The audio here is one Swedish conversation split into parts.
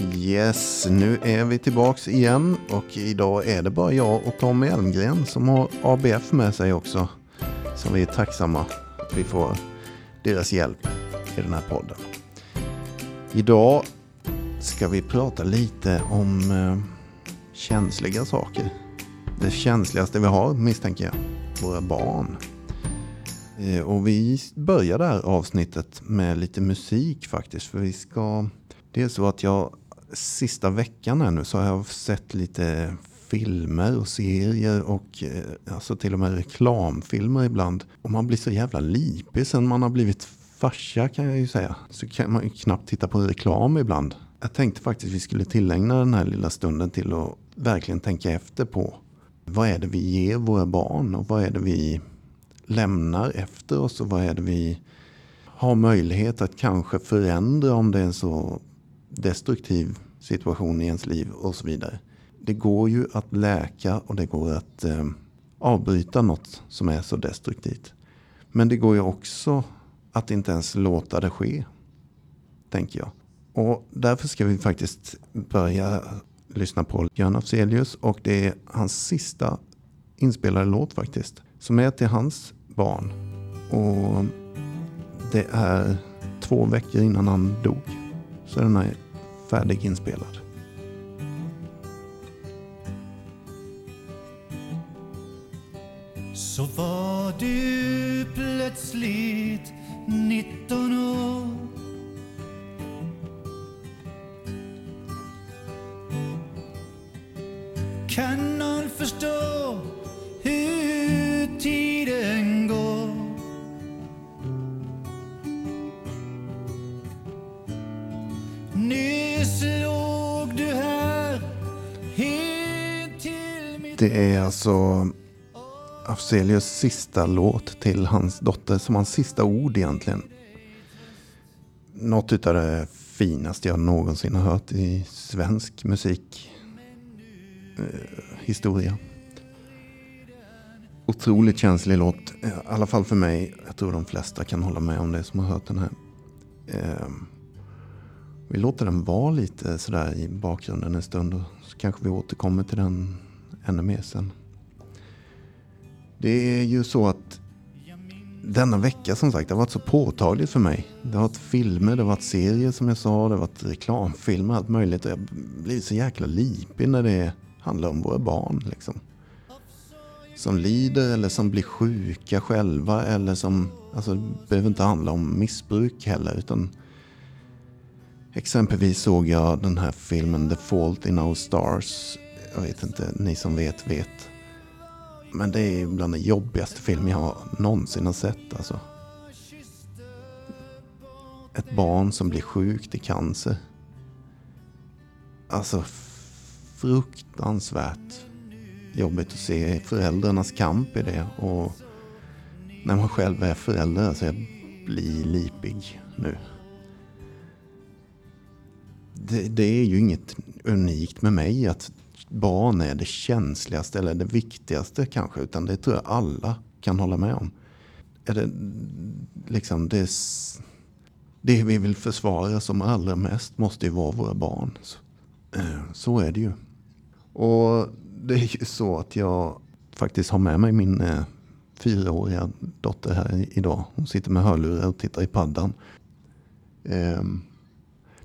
Yes, nu är vi tillbaks igen och idag är det bara jag och Tommy Elmgren som har ABF med sig också. Så vi är tacksamma att vi får deras hjälp i den här podden. Idag ska vi prata lite om eh, känsliga saker. Det känsligaste vi har misstänker jag, våra barn. Eh, och vi börjar det här avsnittet med lite musik faktiskt. För vi ska... Det är så att jag sista veckan här nu så har jag sett lite filmer och serier och eh, alltså till och med reklamfilmer ibland. Och man blir så jävla lipig sen man har blivit farsa kan jag ju säga. Så kan man ju knappt titta på reklam ibland. Jag tänkte faktiskt vi skulle tillägna den här lilla stunden till att verkligen tänka efter på vad är det vi ger våra barn och vad är det vi lämnar efter oss och vad är det vi har möjlighet att kanske förändra om det är en så destruktiv situation i ens liv och så vidare. Det går ju att läka och det går att eh, avbryta något som är så destruktivt. Men det går ju också att inte ens låta det ske. Tänker jag. Och därför ska vi faktiskt börja lyssna på Björn Afzelius och det är hans sista inspelade låt faktiskt. Som är till hans barn. Och det är två veckor innan han dog. Så är den är färdiginspelad. Så var du plötsligt 19 år Kan någon förstå hur tiden Det är alltså Afzelius sista låt till hans dotter. Som hans sista ord egentligen. Något av det finaste jag någonsin har hört i svensk musik. Eh, historia. Otroligt känslig låt. Eh, I alla fall för mig. Jag tror de flesta kan hålla med om det som har hört den här. Eh, vi låter den vara lite sådär i bakgrunden en stund. Och så kanske vi återkommer till den ännu mer sen. Det är ju så att denna vecka som sagt det har varit så påtagligt för mig. Det har varit filmer, det har varit serier som jag sa, det har varit reklamfilmer, allt möjligt. Och Jag blir så jäkla lipig när det handlar om våra barn. Liksom. Som lider eller som blir sjuka själva eller som, alltså det behöver inte handla om missbruk heller utan Exempelvis såg jag den här filmen The Fault in Our Stars. Jag vet inte, ni som vet vet. Men det är bland den jobbigaste film jag någonsin har sett. Alltså. Ett barn som blir sjukt i cancer. Alltså fruktansvärt jobbigt att se föräldrarnas kamp i det. Och när man själv är förälder, alltså jag blir lipig nu. Det, det är ju inget unikt med mig att barn är det känsligaste eller det viktigaste kanske. Utan det tror jag alla kan hålla med om. Är det, liksom, det, det vi vill försvara som allra mest måste ju vara våra barn. Så, eh, så är det ju. Och det är ju så att jag faktiskt har med mig min eh, fyraåriga dotter här idag. Hon sitter med hörlurar och tittar i paddan. Eh,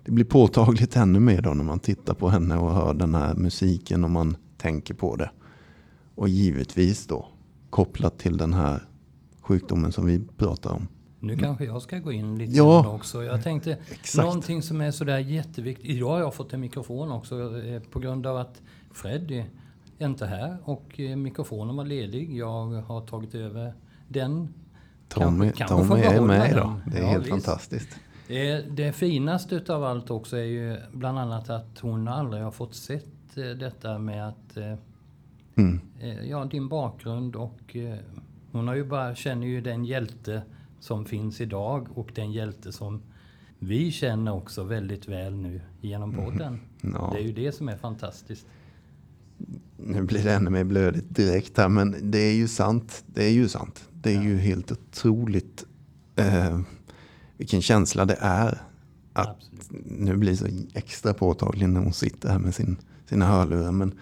det blir påtagligt ännu mer då när man tittar på henne och hör den här musiken och man tänker på det. Och givetvis då kopplat till den här sjukdomen som vi pratar om. Nu kanske jag ska gå in lite Ja, också. Jag tänkte exakt. någonting som är sådär jätteviktigt. Idag har jag fått en mikrofon också eh, på grund av att Freddy är inte här och eh, mikrofonen var ledig. Jag har tagit över den. Tommy, Kanske- kanske Tommy är med idag. Det är Ja, helt visst. fantastiskt. Det, det finaste utav allt också är ju bland annat att hon aldrig har fått sett eh, detta med att eh, Mm. eh, ja, din bakgrund och hon har ju bara, känner ju den hjälte som finns idag och den hjälte som vi känner också väldigt väl nu genom podden. Ja. Det är ju det som är fantastiskt. Nu blir det ännu mer blödigt direkt här, men det är ju sant. Det är ju sant. Det är ju helt otroligt eh, vilken känsla det är att Absolut. nu blir så extra påtagligt när hon sitter här med sin, sina hörlurar. Men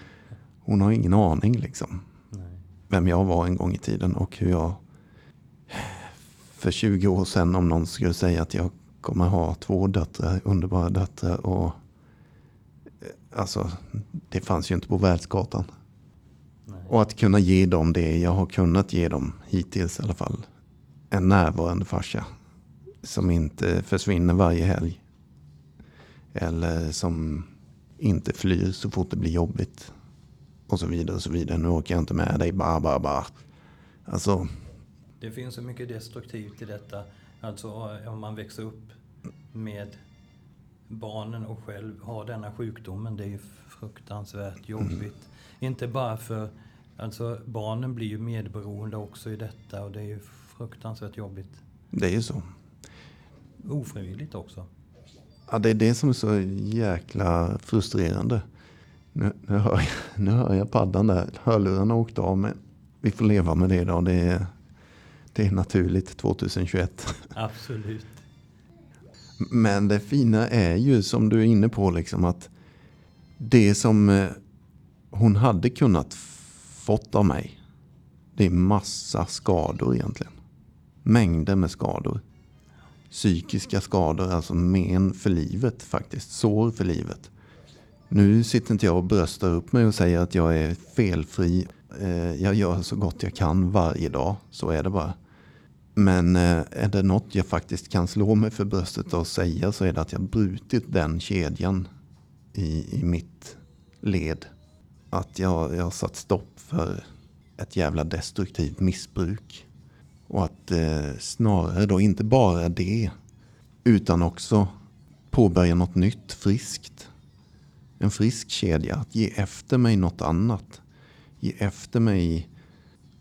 hon har ingen aning liksom. Nej. Vem jag var en gång i tiden och hur jag för 20 år sedan om någon skulle säga att jag kommer ha två döttrar, underbara döttrar och eh, alltså det fanns ju inte på världskartan. Nej. Och att kunna ge dem det jag har kunnat ge dem hittills i alla fall. En närvarande farsa. Som inte försvinner varje helg. Eller som inte flyr så fort det blir jobbigt. Och så vidare och så vidare. Nu åker jag inte med dig, bara, bara, bara. Alltså, Det finns så mycket destruktivt i detta. Alltså om man växer upp med barnen och själv har denna sjukdomen. Det är ju fruktansvärt jobbigt. Inte bara för, alltså barnen blir ju medberoende också i detta och det är ju fruktansvärt jobbigt. det är ju så. Ofrivilligt också. Ja, det är det som är så jäkla frustrerande. Nu, nu, hör, jag, nu hör jag paddan där. Hörlurarna har åkt av men vi får leva med det idag. Det är, det är naturligt 2021. Absolut. Men det fina är ju som du är inne på liksom att det som eh, hon hade kunnat fått av mig. Det är massa skador egentligen. Mängder med skador. Psykiska skador, alltså men för livet faktiskt. Sår för livet. Nu sitter inte jag och bröstar upp mig och säger att jag är felfri. Eh, jag gör så gott jag kan varje dag. Så är det bara. Men eh, är det något jag faktiskt kan slå mig för bröstet och säga så är det att jag brutit den kedjan i, i mitt led. Att jag, jag har satt stopp för ett jävla destruktivt missbruk. Och att eh, snarare då inte bara det utan också påbörja något nytt friskt. En frisk kedja. Att ge efter mig något annat. Ge efter mig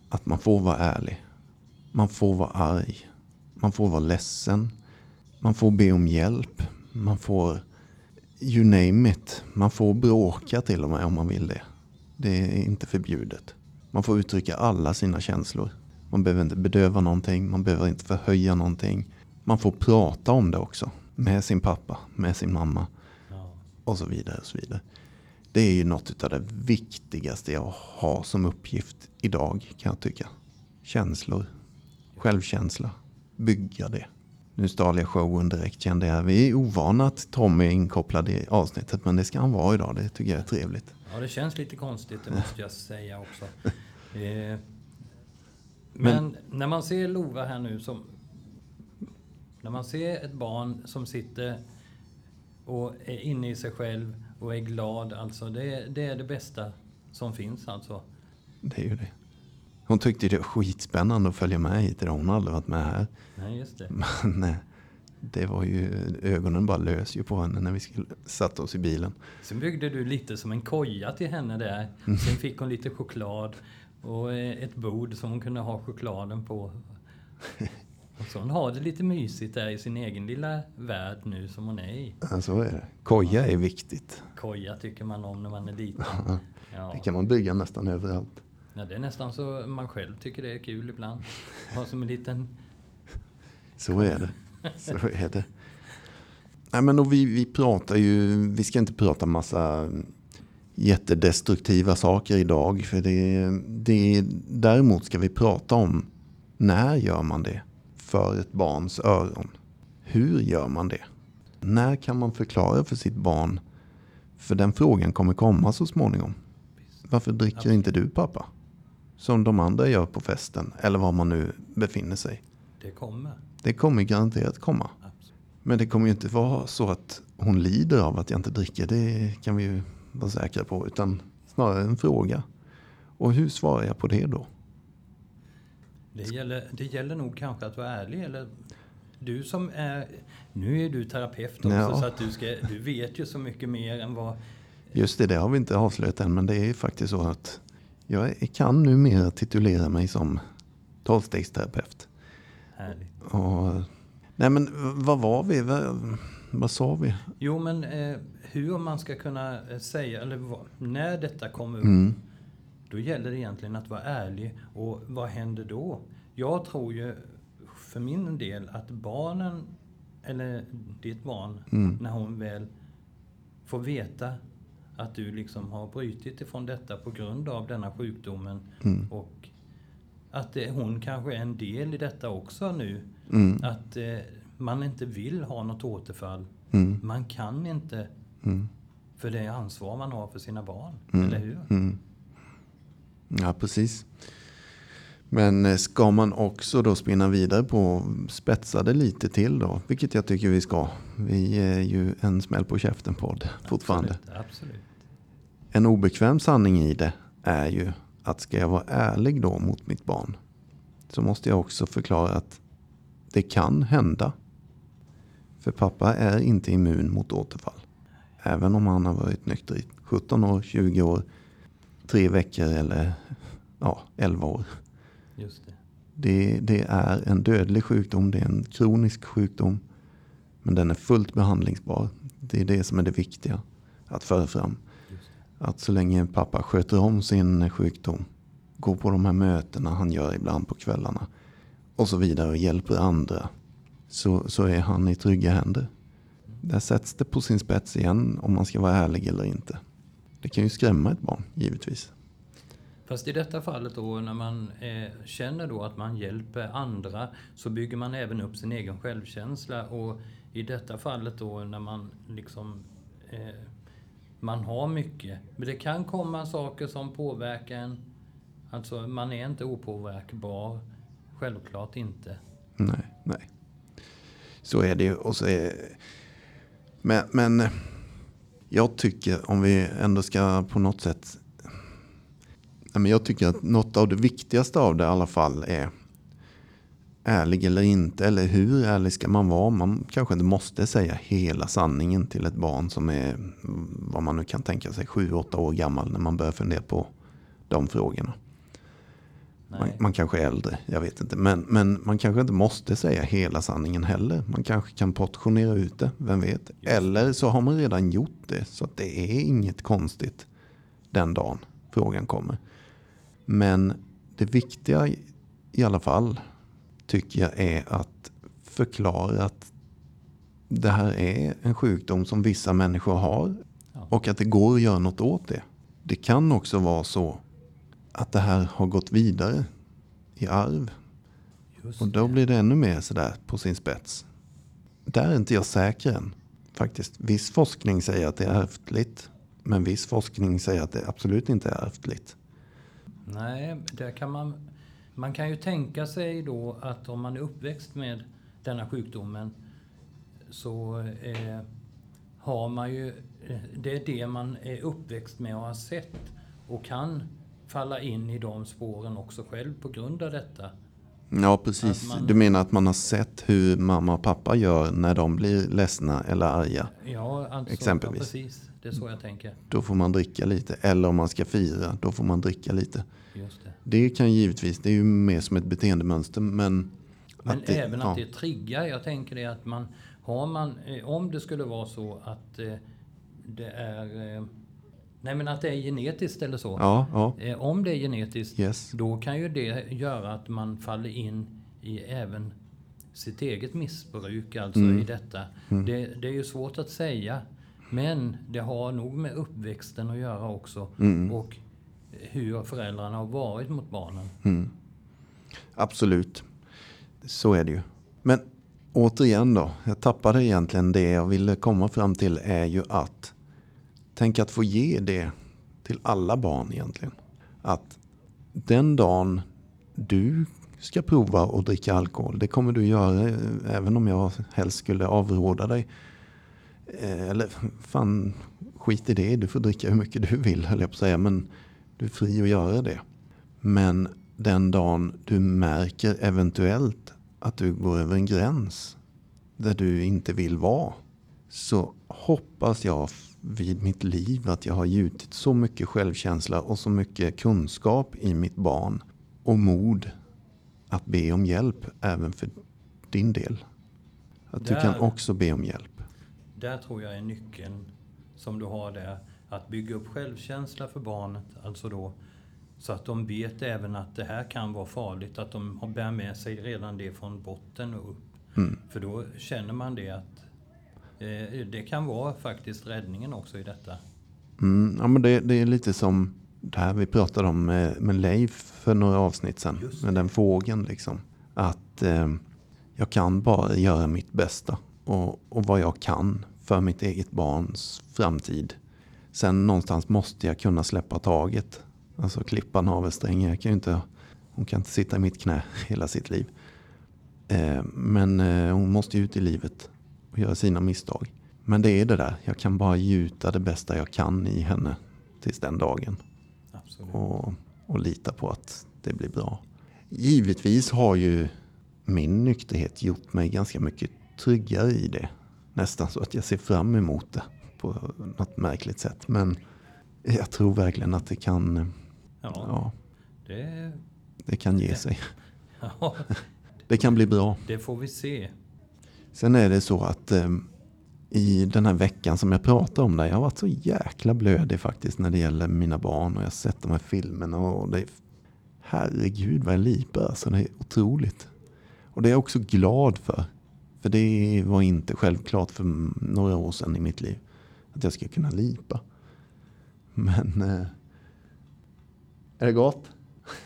att man får vara ärlig. Man får vara arg. Man får vara ledsen. Man får be om hjälp. Man får you name it. Man får bråka till och med om man vill det. Det är inte förbjudet. Man får uttrycka alla sina känslor. Man behöver inte bedöva någonting. Man behöver inte förhöja någonting. Man får prata om det också. Med sin pappa, med sin mamma och så vidare. och så vidare. Det är ju något av det viktigaste jag har som uppgift idag kan jag tycka. Känslor, självkänsla, bygga det. Nu stal jag showen direkt kände jag. Vi är ovana att Tommy är inkopplad i avsnittet men det ska han vara idag. Det tycker jag är trevligt. Ja, det känns lite konstigt, det måste jag säga också. Men när man ser Lova här nu som... När man ser ett barn som sitter och är inne i sig själv och är glad, alltså det, det är det bästa som finns alltså. Det är ju det. Hon tyckte det var skitspännande att följa med hit idag. Hon har aldrig varit med här. Nej, just det. Men eh, det var ju, ögonen bara lös ju på henne när vi skulle, satte oss i bilen. Sen byggde du lite som en koja till henne där. Sen fick hon lite choklad och eh, ett bord som hon kunde ha chokladen på. Och så hon har det lite mysigt där i sin egen lilla värld nu som hon är i. Ja, så är det. Koja är viktigt. Koja tycker man om när man är liten. Det Ja. kan man bygga nästan överallt. Ja, det är nästan så man själv tycker det är kul ibland. Ha som en liten... Så är det. Så är det. Nej, men och vi, vi pratar ju, vi ska inte prata massa jättedestruktiva saker idag. För det, det, däremot ska vi prata om när gör man det för ett barns öron? Hur gör man det? När kan man förklara för sitt barn? För den frågan kommer komma så småningom. Varför dricker inte du pappa? Som de andra gör på festen eller var man nu befinner sig. Det kommer. Det kommer garanterat komma. Absolut. Men det kommer ju inte vara så att hon lider av att jag inte dricker. Det kan vi ju vara säkra på. Utan snarare en fråga. Och hur svarar jag på det då? Det gäller, det gäller nog kanske att vara ärlig. Eller du som är... Nu är du terapeut också Ja. så att du, ska, du vet ju så mycket mer än vad... Just det, det har vi inte avslöjat än. Men det är faktiskt så att jag kan numera titulera mig som tolvstegsterapeut. Härligt. Och, nej men vad var vi? Vad, vad sa vi? Jo, men eh, hur man ska kunna eh, säga, eller vad, när detta kommer upp, Mm. då gäller det egentligen att vara ärlig. Och vad händer då? Jag tror ju för min del att barnen eller ditt barn, Mm. när hon väl får veta att du liksom har brutit ifrån detta på grund av denna sjukdomen Mm. och att det, hon kanske är en del i detta också nu. Mm. Att eh, man inte vill ha något återfall. Mm. Man kan inte Mm. för det ansvar man har för sina barn. Mm. Eller hur? Mm. Ja, precis. Men eh, ska man också då spinna vidare på spetsa det lite till då, vilket jag tycker vi ska. Vi är ju en smäll på käften-podd fortfarande. Absolut. En obekväm sanning i det är ju att ska jag vara ärlig då mot mitt barn så måste jag också förklara att det kan hända. För pappa är inte immun mot återfall. Även om han har varit nykter i 17 år, 20 år, 3 veckor eller ja, 11 år. Just det. Det, det är en dödlig sjukdom, det är en kronisk sjukdom. Men den är fullt behandlingsbar. Det är det som är det viktiga att föra fram. Att så länge pappa sköter om sin sjukdom, går på de här mötena han gör ibland på kvällarna och så vidare och hjälper andra så, så är han i trygga händer. Där sätts det på sin spets igen om man ska vara ärlig eller inte. Det kan ju skrämma ett barn, givetvis. Fast i detta fallet då när man eh, känner då att man hjälper andra så bygger man även upp sin egen självkänsla och i detta fallet då när man liksom eh, man har mycket. Men det kan komma saker som påverkar en. Alltså man är inte opåverkbar. Självklart inte. Nej, nej. Så är det ju. Och så är men, men jag tycker om vi ändå ska på något sätt. Jag tycker att något av det viktigaste av det i alla fall är ärlig eller inte. Eller hur ärlig ska man vara? Man kanske inte måste säga hela sanningen till ett barn som är vad man nu kan tänka sig 7-8 år gammal när man börjar fundera på de frågorna. Man, man kanske är äldre, jag vet inte. Men, men man kanske inte måste säga hela sanningen heller. Man kanske kan portionera ut det, vem vet. Eller så har man redan gjort det. Så att det är inget konstigt den dagen frågan kommer. Men det viktiga i- alla fall tycker jag är att förklara att det här är en sjukdom som vissa människor har. Och att det går att göra något åt det. Det kan också vara så att det här har gått vidare i arv. Just Och då blir det ännu mer sådär på sin spets. Där är inte jag säker än. Faktiskt. Viss forskning säger att det är ärftligt. Men viss forskning säger att det absolut inte är ärftligt. Nej, där kan man... Man kan ju tänka sig då att om man är uppväxt med denna sjukdomen så eh, har man ju... eh, Det är det man är uppväxt med och har sett och kan falla in i de spåren också själv på grund av detta. Ja, precis. Man- Du menar att man har sett hur mamma och pappa gör när de blir ledsna eller arga. Ja, alltså, Exempelvis. Ja, precis. Det är så jag tänker. Då får man dricka lite. Eller om man ska fira, då får man dricka lite. Just det. Det kan givetvis, det är ju mer som ett beteendemönster. Men, Men att det, även att ja. det triggar. Jag tänker det att man har man, eh, om det skulle vara så att eh, det är, eh, nej men att det är genetiskt eller så. Ja, ja. Eh, Om det är genetiskt, Yes. då kan ju det göra att man faller in i även sitt eget missbruk, alltså Mm. i detta. Det, det är ju svårt att säga, men det har nog med uppväxten att göra också. Mm. Och hur föräldrarna har varit mot barnen. Mm. Absolut. Så är det ju. Men återigen då. Jag tappade egentligen det jag ville komma fram till är ju att tänk att få ge det till alla barn egentligen. Att den dagen du ska prova att dricka alkohol. Det kommer du göra eh, även om jag helst skulle avråda dig. Eh, eller fan, skit i det. Du får dricka hur mycket du vill höll jag på att säga. Men du är fri att göra det. Men den dagen du märker eventuellt att du går över en gräns där du inte vill vara. Så hoppas jag vid mitt liv att jag har gjutit så mycket självkänsla och så mycket kunskap i mitt barn. Och mod att be om hjälp även för din del. Att du Där- kan också be om hjälp. Där tror jag är nyckeln som du har där. Att bygga upp självkänsla för barnet. Alltså då så att de vet även att det här kan vara farligt. Att de har- bär med sig redan det från botten och upp. Mm. För då känner man det att det kan vara faktiskt räddningen också i detta. Mm, ja, men det, det är lite som det här vi pratade om med, med Leif för några avsnitt sedan. Med den fågeln liksom. Att eh, jag kan bara göra mitt bästa. Och, och vad jag kan för mitt eget barns framtid. Sen någonstans måste jag kunna släppa taget. Alltså klippa navelsträngen. Jag kan inte, hon kan inte sitta i mitt knä hela sitt liv. Eh, men eh, hon måste ju ut i livet göra sina misstag. Men det är det där, jag kan bara gjuta det bästa jag kan i henne tills den dagen. Absolut. Och, och lita på att det blir bra. Givetvis har ju min nykterhet gjort mig ganska mycket tryggare i det. Nästan så att jag ser fram emot det på något märkligt sätt. Men jag tror verkligen att det kan, Ja, ja, det, det kan ge sig. ja, Det kan bli bra. det får vi se. Sen är det så att eh, i den här veckan som jag pratar om där, jag har varit så jäkla blödig faktiskt när det gäller mina barn och jag har sett de här filmerna och det är, herregud vad jag lipar alltså, det är otroligt. Och det är jag också glad för. För det var inte självklart för några år sedan i mitt liv. Att jag skulle kunna lipa. Men eh, är det gott?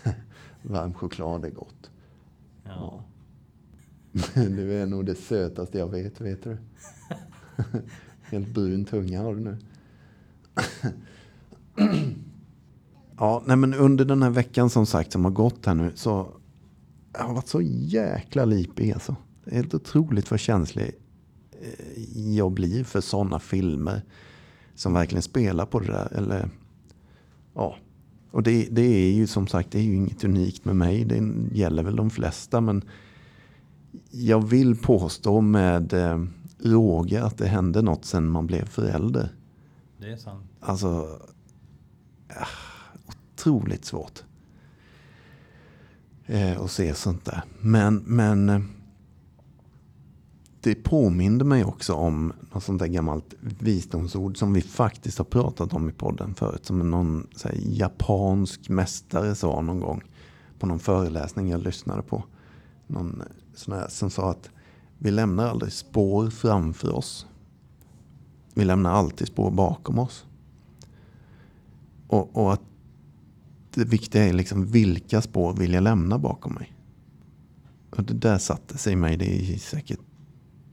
Varm choklad är gott. Ja. Du är nog det sötaste jag vet, vet du. Helt brun tunga har du nu. Ja, nej men under den här veckan som sagt som har gått här nu så jag har varit så jäkla lipig alltså. Helt otroligt vad känslig eh, jag blir för sådana filmer som verkligen spelar på det där. Eller, ja. Och det, det är ju som sagt det är ju inget unikt med mig. Det gäller väl de flesta. Men jag vill påstå med eh, råge att det hände något sen man blev förälder. Det är sant. Alltså, ah, otroligt svårt. Eh, att se sånt där. Men, men eh, det påminde mig också om något sånt där gammalt visdomsord som vi faktiskt har pratat om i podden förut. Som någon här, japansk mästare sa någon gång på någon föreläsning jag lyssnade på. Någon eh, sån här som sa att vi lämnar aldrig spår framför oss. Vi lämnar alltid spår bakom oss. Och, och att det viktiga är liksom vilka spår vill jag lämna bakom mig. Och det där satte sig i mig. Det är säkert,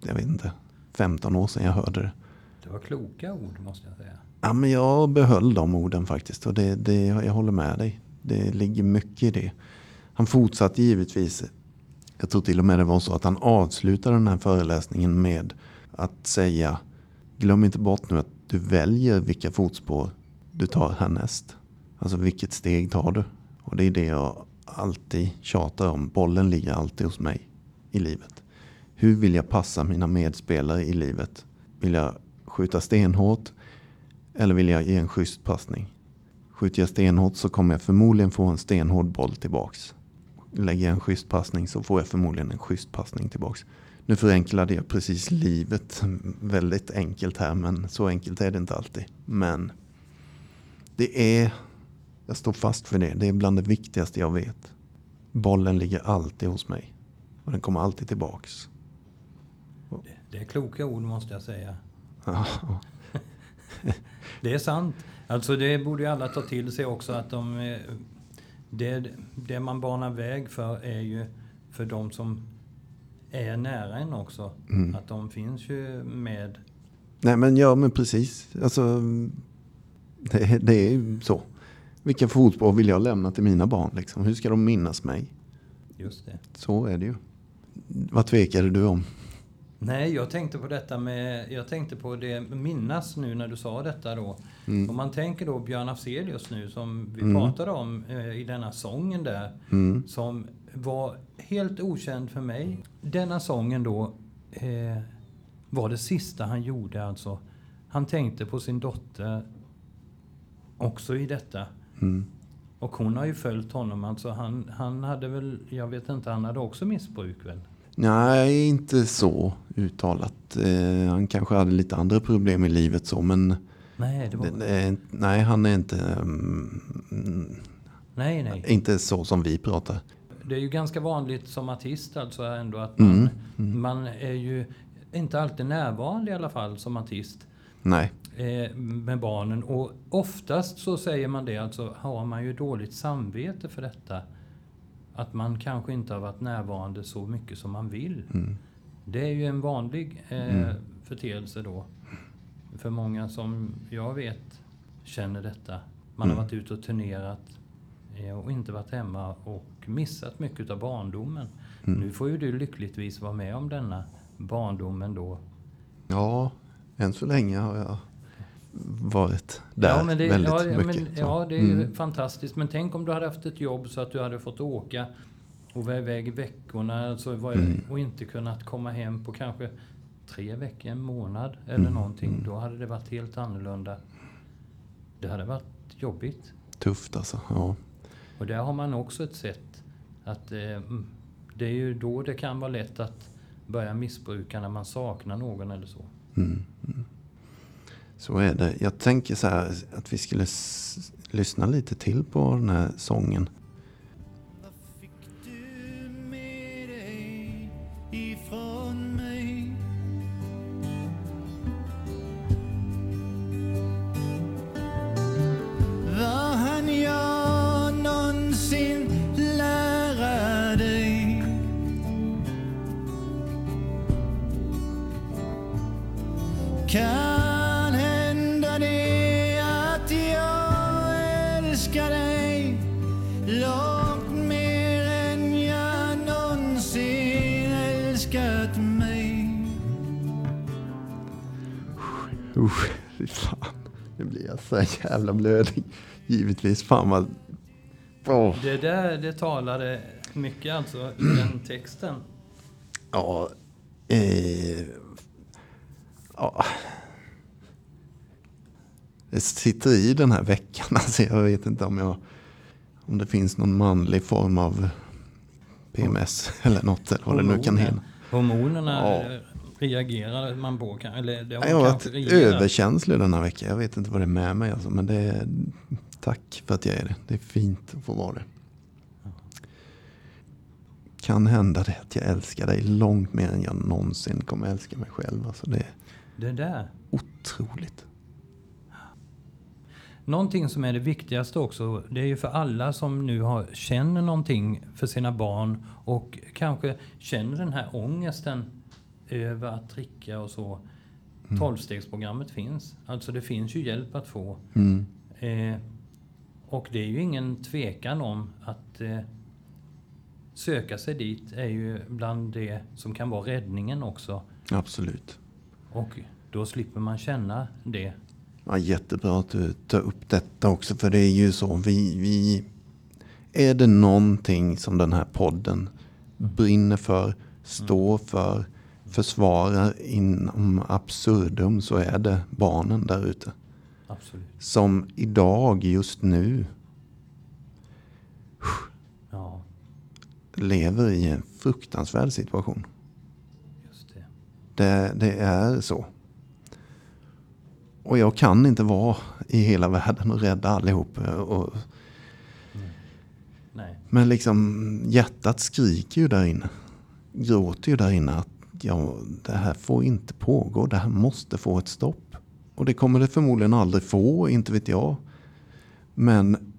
jag vet inte, 15 år sedan jag hörde det. Det var kloka ord måste jag säga. Ja, men jag behöll de orden faktiskt. Och det, det, jag håller med dig. Det ligger mycket i det. Han fortsatte givetvis. Jag tror till och med det var så att han avslutade den här föreläsningen med att säga Glöm inte bort nu att du väljer vilka fotspår du tar härnäst. Alltså vilket steg tar du? Och det är det jag alltid tjatar om. Bollen ligger alltid hos mig i livet. Hur vill jag passa mina medspelare i livet? Vill jag skjuta stenhårt eller vill jag ge en schysst passning? Skjuter jag stenhårt så kommer jag förmodligen få en stenhård boll tillbaks. Lägger jag en schysst passning så får jag förmodligen en schysst passning tillbaks. Nu förenklade jag precis livet väldigt enkelt här men så enkelt är det inte alltid. Men det är, jag står fast för det, det är bland det viktigaste jag vet. Bollen ligger alltid hos mig. Och den kommer alltid tillbaks. Det, är kloka ord måste jag säga. Det är sant. Alltså det borde ju alla ta till sig också att de, eh, det, det man banar väg för är ju för de som är nära en också. Mm. Att de finns ju med. Nej men ja men precis. Alltså, det, det är ju så. Vilka fotspår vill jag lämna till mina barn? Liksom? Hur ska de minnas mig? Just det. Så är det ju. Vad tvekade du om? Nej, jag tänkte på detta med, jag tänkte på det, minnas nu när du sa detta då. Om man tänker då Björn Afzelius nu som vi Mm. pratade om eh, i denna sången där. Mm. Som var helt okänd för mig. Denna sången då eh, var det sista han gjorde alltså. Han tänkte på sin dotter också i detta. Mm. Och hon har ju följt honom. Alltså han, han hade väl, jag vet inte, han hade också missbruk väl? Nej, inte så uttalat. Eh, han kanske hade lite andra problem i livet så men Nej, det var... det, är, nej, han är inte, mm, Nej, nej. inte så som vi pratar. det är ju ganska vanligt som artist alltså ändå att man, man är ju inte alltid närvarande i alla fall som artist Nej. eh, med barnen. Och oftast så säger man det, alltså har man ju dåligt samvete för detta. Att man kanske inte har varit närvarande så mycket som man vill. Det är ju en vanlig eh, företeelse då. För många som jag vet känner detta. Man har varit ute och turnerat eh, och inte varit hemma och missat mycket av barndomen. Nu får ju du lyckligtvis vara med om denna barndomen då. Ja, än så länge har jag varit där ja, men det, väldigt ja, mycket. Men, ja, det är ju Mm. fantastiskt. Men tänk om du hade haft ett jobb så att du hade fått åka och vara iväg i veckorna alltså, var, Mm. och inte kunnat komma hem på kanske tre veckor, en månad eller Mm. någonting. Då hade det varit helt annorlunda. Det hade varit jobbigt. Tufft alltså. Ja. Och där har man också ett sätt att eh, mm, det är ju då det kan vara lätt att börja missbruka när man saknar någon eller så. Mm. Så är det. Jag tänker så här att vi skulle lyssna lite till på den här sången. Jävla blödig. Givetvis. Fan vad... Åh. Det där det talade mycket alltså i den texten. Ja. Eh, ja. Det sitter i den här veckan. Alltså jag vet inte om jag... Om det finns någon manlig form av PMS eller något. Eller vad det nu kan hända. Hormonerna Ja. Reagerar man på. Eller det har Jag har varit reagerat. överkänslig den här veckan. Jag vet inte vad det är med mig. Alltså, men det är, tack för att jag är det. Det är fint att få vara det. Kan hända det att jag älskar dig långt mer än jag någonsin kommer älska mig själv. Alltså, det är Det där. otroligt. Någonting som är det viktigaste också, det är ju för alla som nu har, känner någonting för sina barn och kanske känner den här ångesten över att dricka och så. Tolvstegsprogrammet finns. Alltså det finns ju hjälp att få. Mm. Eh, och det är ju ingen tvekan om att eh, söka sig dit är ju bland det som kan vara räddningen också. Absolut. Och då slipper man känna det. Ja, jättebra att du tar upp detta också. För det är ju så. Vi, vi, är det någonting som den här podden brinner för, står för, försvarar inom absurdum så är det barnen där ute. Absolut. Som idag, just nu, Ja, lever i en fruktansvärd situation. just det. Det, det är så. Och jag kan inte vara i hela världen och rädda allihop. Och, Nej. men liksom hjärtat skriker ju där inne. Gråter ju där inne att ja, det här får inte pågå. Det här måste få ett stopp. Och det kommer det förmodligen aldrig få, inte vet jag. Men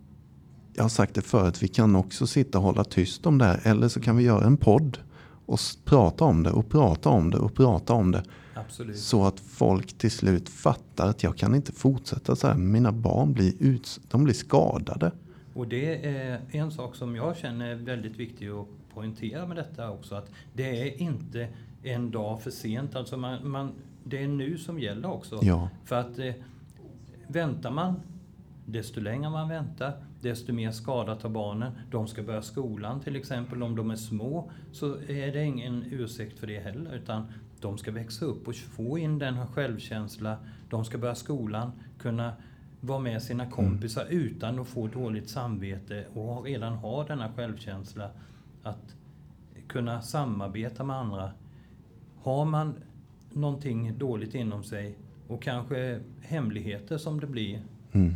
jag har sagt det förut, vi kan också sitta och hålla tyst om det här. Eller så kan vi göra en podd och prata om det och prata om det och prata om det. Absolut. Så att folk till slut fattar att jag kan inte fortsätta så här. Mina barn blir, ut, de blir skadade. Och det är en sak som jag känner är väldigt viktig att poängtera med detta också. Att det är inte en dag för sent. Alltså man, man, det är nu som gäller också. Ja. För att eh, väntar man, desto längre man väntar, desto mer skadat har barnen. De ska börja skolan till exempel. Om de är små så är det ingen ursäkt för det heller. Utan de ska växa upp och få in den här självkänsla. De ska börja skolan, kunna vara med sina kompisar utan att få dåligt samvete och redan ha denna självkänsla. Att kunna samarbeta med andra. Har man någonting dåligt inom sig och kanske hemligheter som det blir Mm.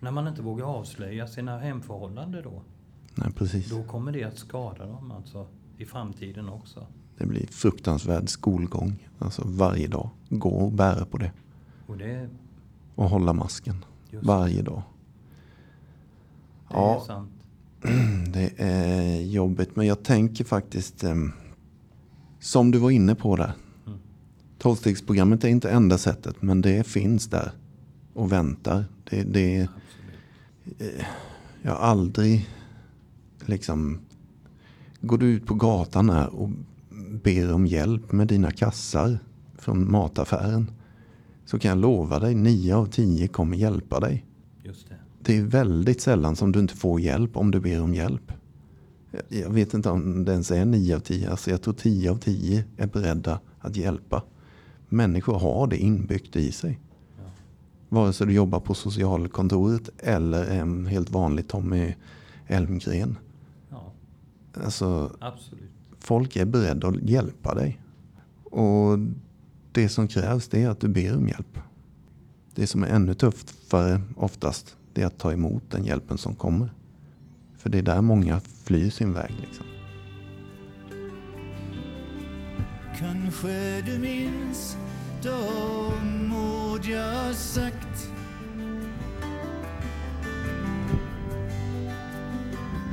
när man inte vågar avslöja sina hemförhållanden då. Nej, precis. Då kommer det att skada dem alltså i framtiden också. Det blir fruktansvärd skolgång. Alltså varje dag. Gå och bära på det. Och det, Och hålla masken. just, Varje dag. det Ja. är sant. Det är jobbigt, men jag tänker faktiskt em, som du var inne på där. Mm. Tolvstegsprogrammet är inte enda sättet, men det finns där och väntar. Det, det, Absolut. jag har aldrig liksom... Går du ut på gatan här och ber om hjälp med dina kassar från mataffären så kan jag lova dig, nio av tio kommer hjälpa dig. Just det. Det är väldigt sällan som du inte får hjälp om du ber om hjälp. Jag vet inte om det ens är 9 av 10. Alltså jag tror 10 av 10 är beredda att hjälpa. Människor har det inbyggt i sig. Ja. Vare sig du jobbar på socialkontoret eller en helt vanlig Tommy Elmgren. Ja, Alltså, absolut. folk är beredda att hjälpa dig. Och det som krävs det är att du ber om hjälp. Det som är ännu tuffare oftast det är att ta emot den hjälpen som kommer. För det är där många flyr sin väg. Liksom. Kanske du minns de ord jag sagt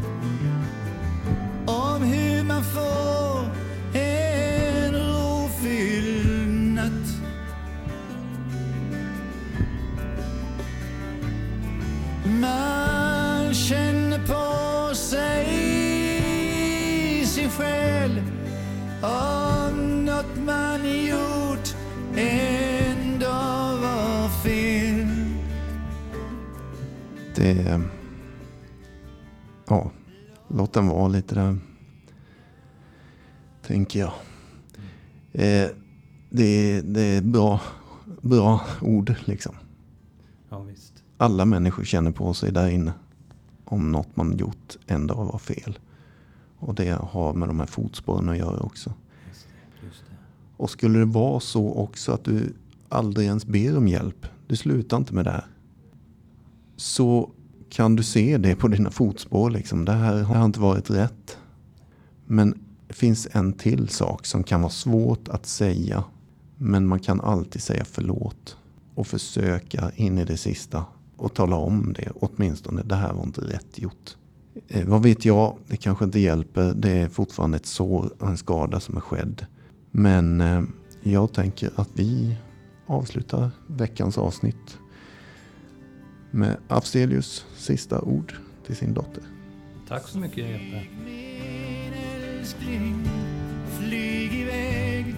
Om Tänker jag. Eh, det, det är bra, bra ord liksom. Ja, visst. Alla människor känner på sig där inne. Om något man gjort en dag var fel. Och det har med de här fotspåren att göra också. Just det. Just det. Och skulle det vara så också att du aldrig ens ber om hjälp. Du slutar inte med det här. Så kan du se det på dina fotspår. Liksom. Det här har inte varit rätt. Men finns en till sak som kan vara svårt att säga. Men man kan alltid säga förlåt. Och försöka in i det sista. Och tala om det åtminstone. Det här var inte rätt gjort. Eh, vad vet jag? Det kanske inte hjälper. Det är fortfarande ett sår och en skada som är skedd. Men eh, jag tänker att vi avslutar veckans avsnitt med Afzelius sista ord till sin dotter. Tack så mycket Jeppe. Älskling, flyg iväg.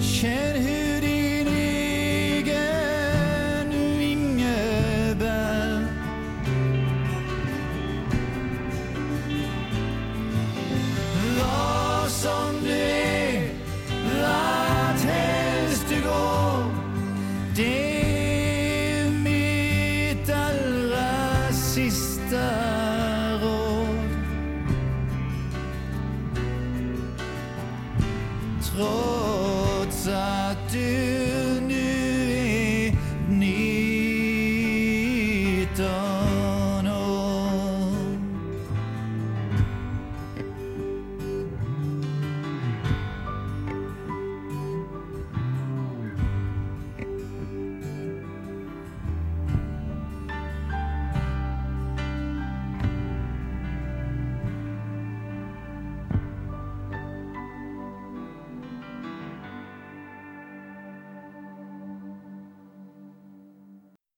Känn hur